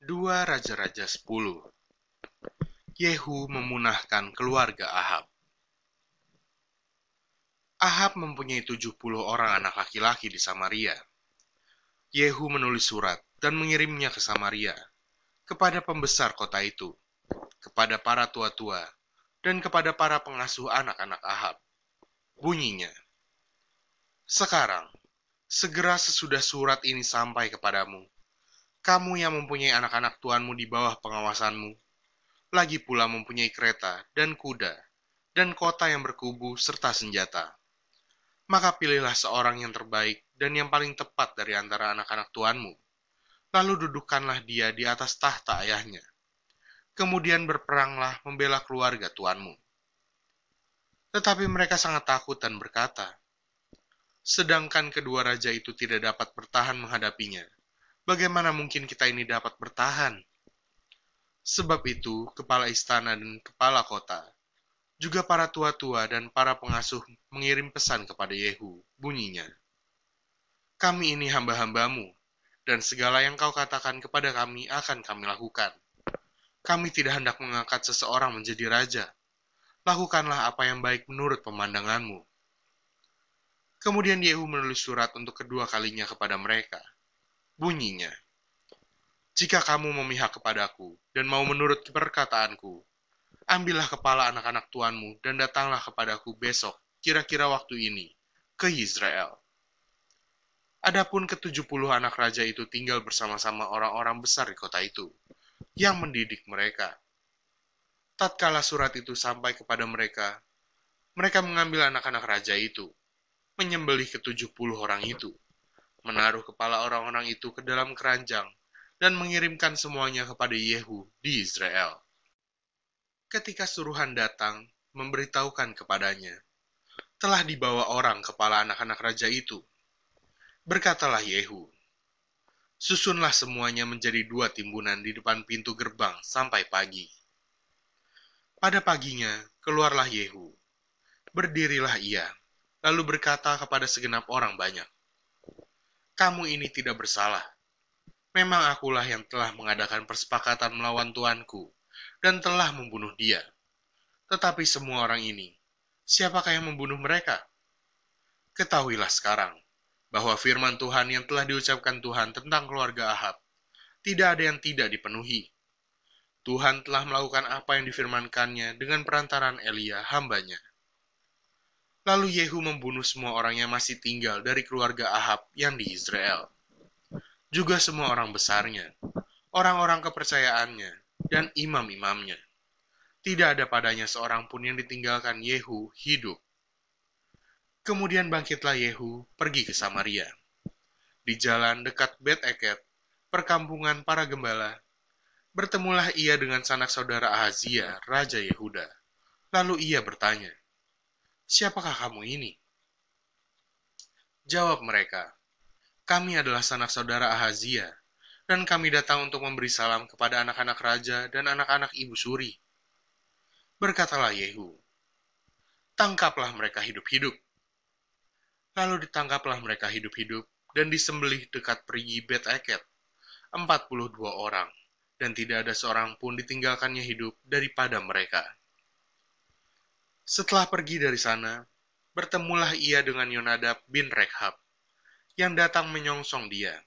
Dua Raja-Raja Sepuluh Yehu memunahkan keluarga Ahab. Ahab mempunyai tujuh puluh orang anak laki-laki di Samaria. Yehu menulis surat dan mengirimnya ke Samaria, kepada pembesar kota itu, kepada para tua-tua, dan kepada para pengasuh anak-anak Ahab. Bunyinya, Sekarang, segera sesudah surat ini sampai kepadamu, kamu yang mempunyai anak-anak tuanmu di bawah pengawasanmu, lagi pula mempunyai kereta dan kuda, dan kota yang berkubu serta senjata. Maka pilihlah seorang yang terbaik dan yang paling tepat dari antara anak-anak tuanmu, lalu dudukkanlah dia di atas tahta ayahnya. Kemudian berperanglah membela keluarga tuanmu. Tetapi mereka sangat takut dan berkata, sedangkan kedua raja itu tidak dapat bertahan menghadapinya. Bagaimana mungkin kita ini dapat bertahan? Sebab itu, kepala istana dan kepala kota, juga para tua-tua dan para pengasuh mengirim pesan kepada Yehu, bunyinya, Kami ini hamba-hambamu, dan segala yang kau katakan kepada kami akan kami lakukan. Kami tidak hendak mengangkat seseorang menjadi raja. Lakukanlah apa yang baik menurut pemandanganmu. Kemudian Yehu menulis surat untuk kedua kalinya kepada mereka. Bunyinya, Jika kamu memihak kepadaku dan mau menurut perkataanku, ambillah kepala anak-anak tuanmu dan datanglah kepadaku besok, kira-kira waktu ini, ke Israel. Adapun ketujuh puluh anak raja itu tinggal bersama-sama orang-orang besar di kota itu, yang mendidik mereka. Tatkala surat itu sampai kepada mereka, mereka mengambil anak-anak raja itu, menyembelih ketujuh puluh orang itu, menaruh kepala orang-orang itu ke dalam keranjang, dan mengirimkan semuanya kepada Yehu di Israel. Ketika suruhan datang, memberitahukan kepadanya, telah dibawa orang kepala anak-anak raja itu. Berkatalah Yehu, susunlah semuanya menjadi dua timbunan di depan pintu gerbang sampai pagi. Pada paginya, keluarlah Yehu. Berdirilah ia, lalu berkata kepada segenap orang banyak, "Kamu ini tidak bersalah. Memang akulah yang telah mengadakan persepakatan melawan tuanku dan telah membunuh dia. Tetapi semua orang ini, siapakah yang membunuh mereka? Ketahuilah sekarang bahwa firman Tuhan yang telah diucapkan Tuhan tentang keluarga Ahab tidak ada yang tidak dipenuhi. Tuhan telah melakukan apa yang difirmankannya dengan perantaran Elia hambanya. Lalu Yehu membunuh semua orang yang masih tinggal dari keluarga Ahab yang di Israel. Juga semua orang besarnya, orang-orang kepercayaannya, dan imam-imamnya. Tidak ada padanya seorang pun yang ditinggalkan Yehu hidup. Kemudian bangkitlah Yehu pergi ke Samaria. Di jalan dekat Bet Eket, perkampungan para gembala, bertemulah ia dengan sanak saudara Ahazia, Raja Yehuda. Lalu ia bertanya, siapakah kamu ini? Jawab mereka, kami adalah sanak saudara Ahazia, dan kami datang untuk memberi salam kepada anak-anak raja dan anak-anak ibu suri. Berkatalah Yehu, tangkaplah mereka hidup-hidup. Lalu ditangkaplah mereka hidup-hidup dan disembelih dekat perigi Bet Eket, 42 orang, dan tidak ada seorang pun ditinggalkannya hidup daripada mereka. Setelah pergi dari sana, bertemulah ia dengan Yonadab bin Rekhab, yang datang menyongsong dia.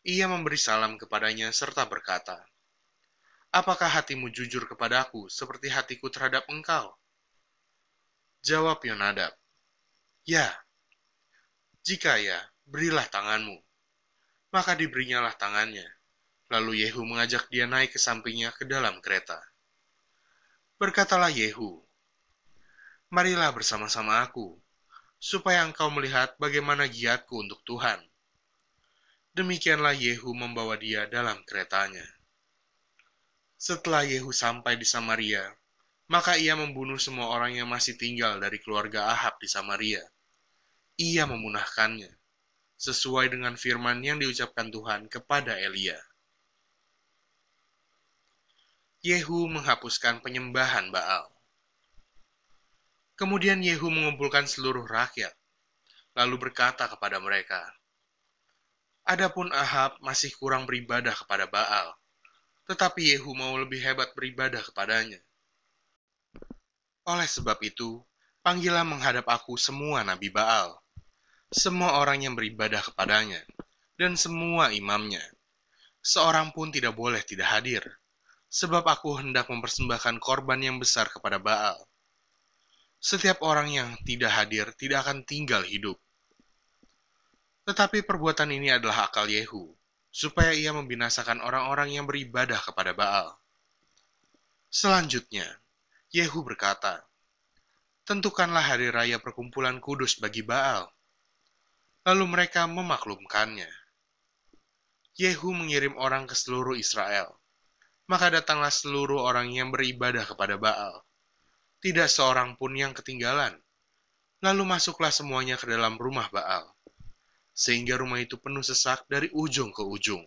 Ia memberi salam kepadanya serta berkata, Apakah hatimu jujur kepadaku seperti hatiku terhadap engkau? Jawab Yonadab, Ya. Jika ya, berilah tanganmu. Maka diberinyalah tangannya. Lalu Yehu mengajak dia naik ke sampingnya ke dalam kereta. Berkatalah Yehu, marilah bersama-sama aku, supaya engkau melihat bagaimana giatku untuk Tuhan. Demikianlah Yehu membawa dia dalam keretanya. Setelah Yehu sampai di Samaria, maka ia membunuh semua orang yang masih tinggal dari keluarga Ahab di Samaria. Ia memunahkannya, sesuai dengan firman yang diucapkan Tuhan kepada Elia. Yehu menghapuskan penyembahan Baal. Kemudian Yehu mengumpulkan seluruh rakyat, lalu berkata kepada mereka, Adapun Ahab masih kurang beribadah kepada Baal, tetapi Yehu mau lebih hebat beribadah kepadanya. Oleh sebab itu, panggillah menghadap aku semua nabi Baal, semua orang yang beribadah kepadanya, dan semua imamnya. Seorang pun tidak boleh tidak hadir, sebab aku hendak mempersembahkan korban yang besar kepada Baal. Setiap orang yang tidak hadir tidak akan tinggal hidup. Tetapi perbuatan ini adalah akal Yehu, supaya ia membinasakan orang-orang yang beribadah kepada Baal. Selanjutnya, Yehu berkata, Tentukanlah hari raya perkumpulan kudus bagi Baal. Lalu mereka memaklumkannya. Yehu mengirim orang ke seluruh Israel. Maka datanglah seluruh orang yang beribadah kepada Baal. Tidak seorang pun yang ketinggalan. Lalu masuklah semuanya ke dalam rumah Baal sehingga rumah itu penuh sesak dari ujung ke ujung.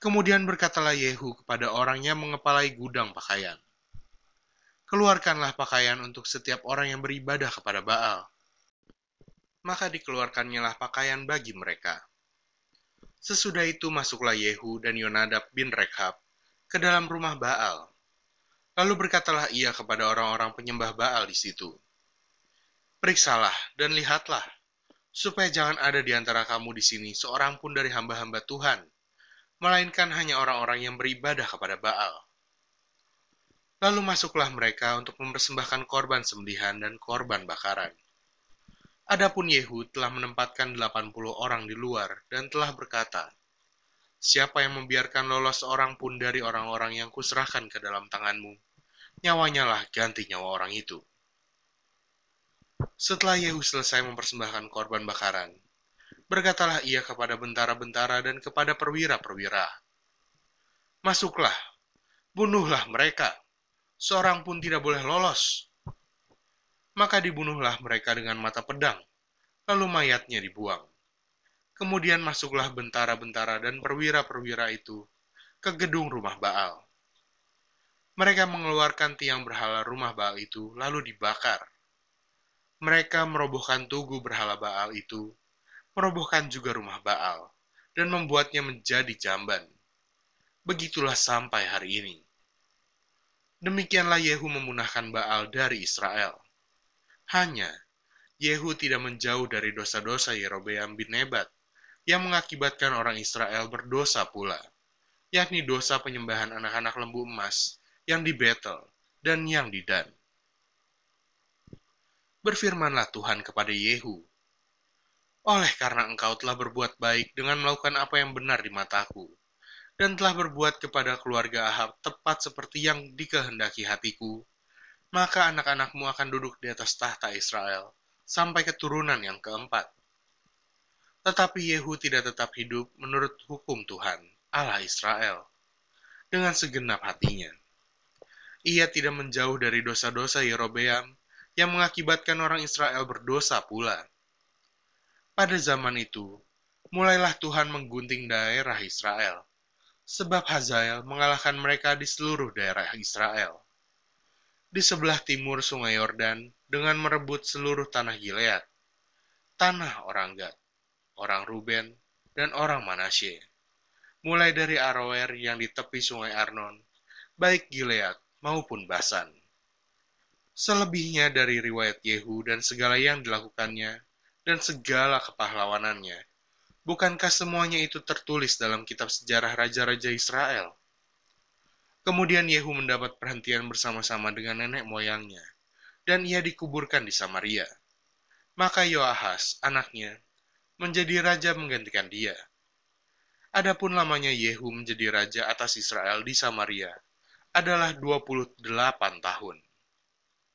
Kemudian berkatalah Yehu kepada orang yang mengepalai gudang pakaian. Keluarkanlah pakaian untuk setiap orang yang beribadah kepada Baal. Maka dikeluarkannya lah pakaian bagi mereka. Sesudah itu masuklah Yehu dan Yonadab bin Rekhab ke dalam rumah Baal. Lalu berkatalah ia kepada orang-orang penyembah Baal di situ. Periksalah dan lihatlah supaya jangan ada di antara kamu di sini seorang pun dari hamba-hamba Tuhan, melainkan hanya orang-orang yang beribadah kepada Baal. Lalu masuklah mereka untuk mempersembahkan korban sembelihan dan korban bakaran. Adapun Yehud telah menempatkan 80 orang di luar dan telah berkata, Siapa yang membiarkan lolos seorang pun dari orang-orang yang kuserahkan ke dalam tanganmu, nyawanya lah ganti nyawa orang itu. Setelah Yehu selesai mempersembahkan korban bakaran, berkatalah ia kepada bentara-bentara dan kepada perwira-perwira, Masuklah, bunuhlah mereka, seorang pun tidak boleh lolos. Maka dibunuhlah mereka dengan mata pedang, lalu mayatnya dibuang. Kemudian masuklah bentara-bentara dan perwira-perwira itu ke gedung rumah Baal. Mereka mengeluarkan tiang berhala rumah Baal itu, lalu dibakar mereka merobohkan tugu berhala Baal itu, merobohkan juga rumah Baal, dan membuatnya menjadi jamban. Begitulah sampai hari ini. Demikianlah Yehu memunahkan Baal dari Israel. Hanya, Yehu tidak menjauh dari dosa-dosa Yerobeam bin Nebat, yang mengakibatkan orang Israel berdosa pula, yakni dosa penyembahan anak-anak lembu emas yang di dan yang di Dan berfirmanlah Tuhan kepada Yehu, Oleh karena engkau telah berbuat baik dengan melakukan apa yang benar di mataku, dan telah berbuat kepada keluarga Ahab tepat seperti yang dikehendaki hatiku, maka anak-anakmu akan duduk di atas tahta Israel, sampai keturunan yang keempat. Tetapi Yehu tidak tetap hidup menurut hukum Tuhan, Allah Israel, dengan segenap hatinya. Ia tidak menjauh dari dosa-dosa Yerobeam, yang mengakibatkan orang Israel berdosa pula. Pada zaman itu, mulailah Tuhan menggunting daerah Israel, sebab Hazael mengalahkan mereka di seluruh daerah Israel. Di sebelah timur sungai Yordan dengan merebut seluruh tanah Gilead, tanah orang Gad, orang Ruben, dan orang Manasye. Mulai dari Aroer yang di tepi sungai Arnon, baik Gilead maupun Basan. Selebihnya dari riwayat Yehu dan segala yang dilakukannya, dan segala kepahlawanannya, bukankah semuanya itu tertulis dalam kitab sejarah raja-raja Israel? Kemudian Yehu mendapat perhentian bersama-sama dengan nenek moyangnya, dan ia dikuburkan di Samaria. Maka Yoahas, anaknya, menjadi raja menggantikan dia. Adapun lamanya Yehu menjadi raja atas Israel di Samaria adalah 28 tahun.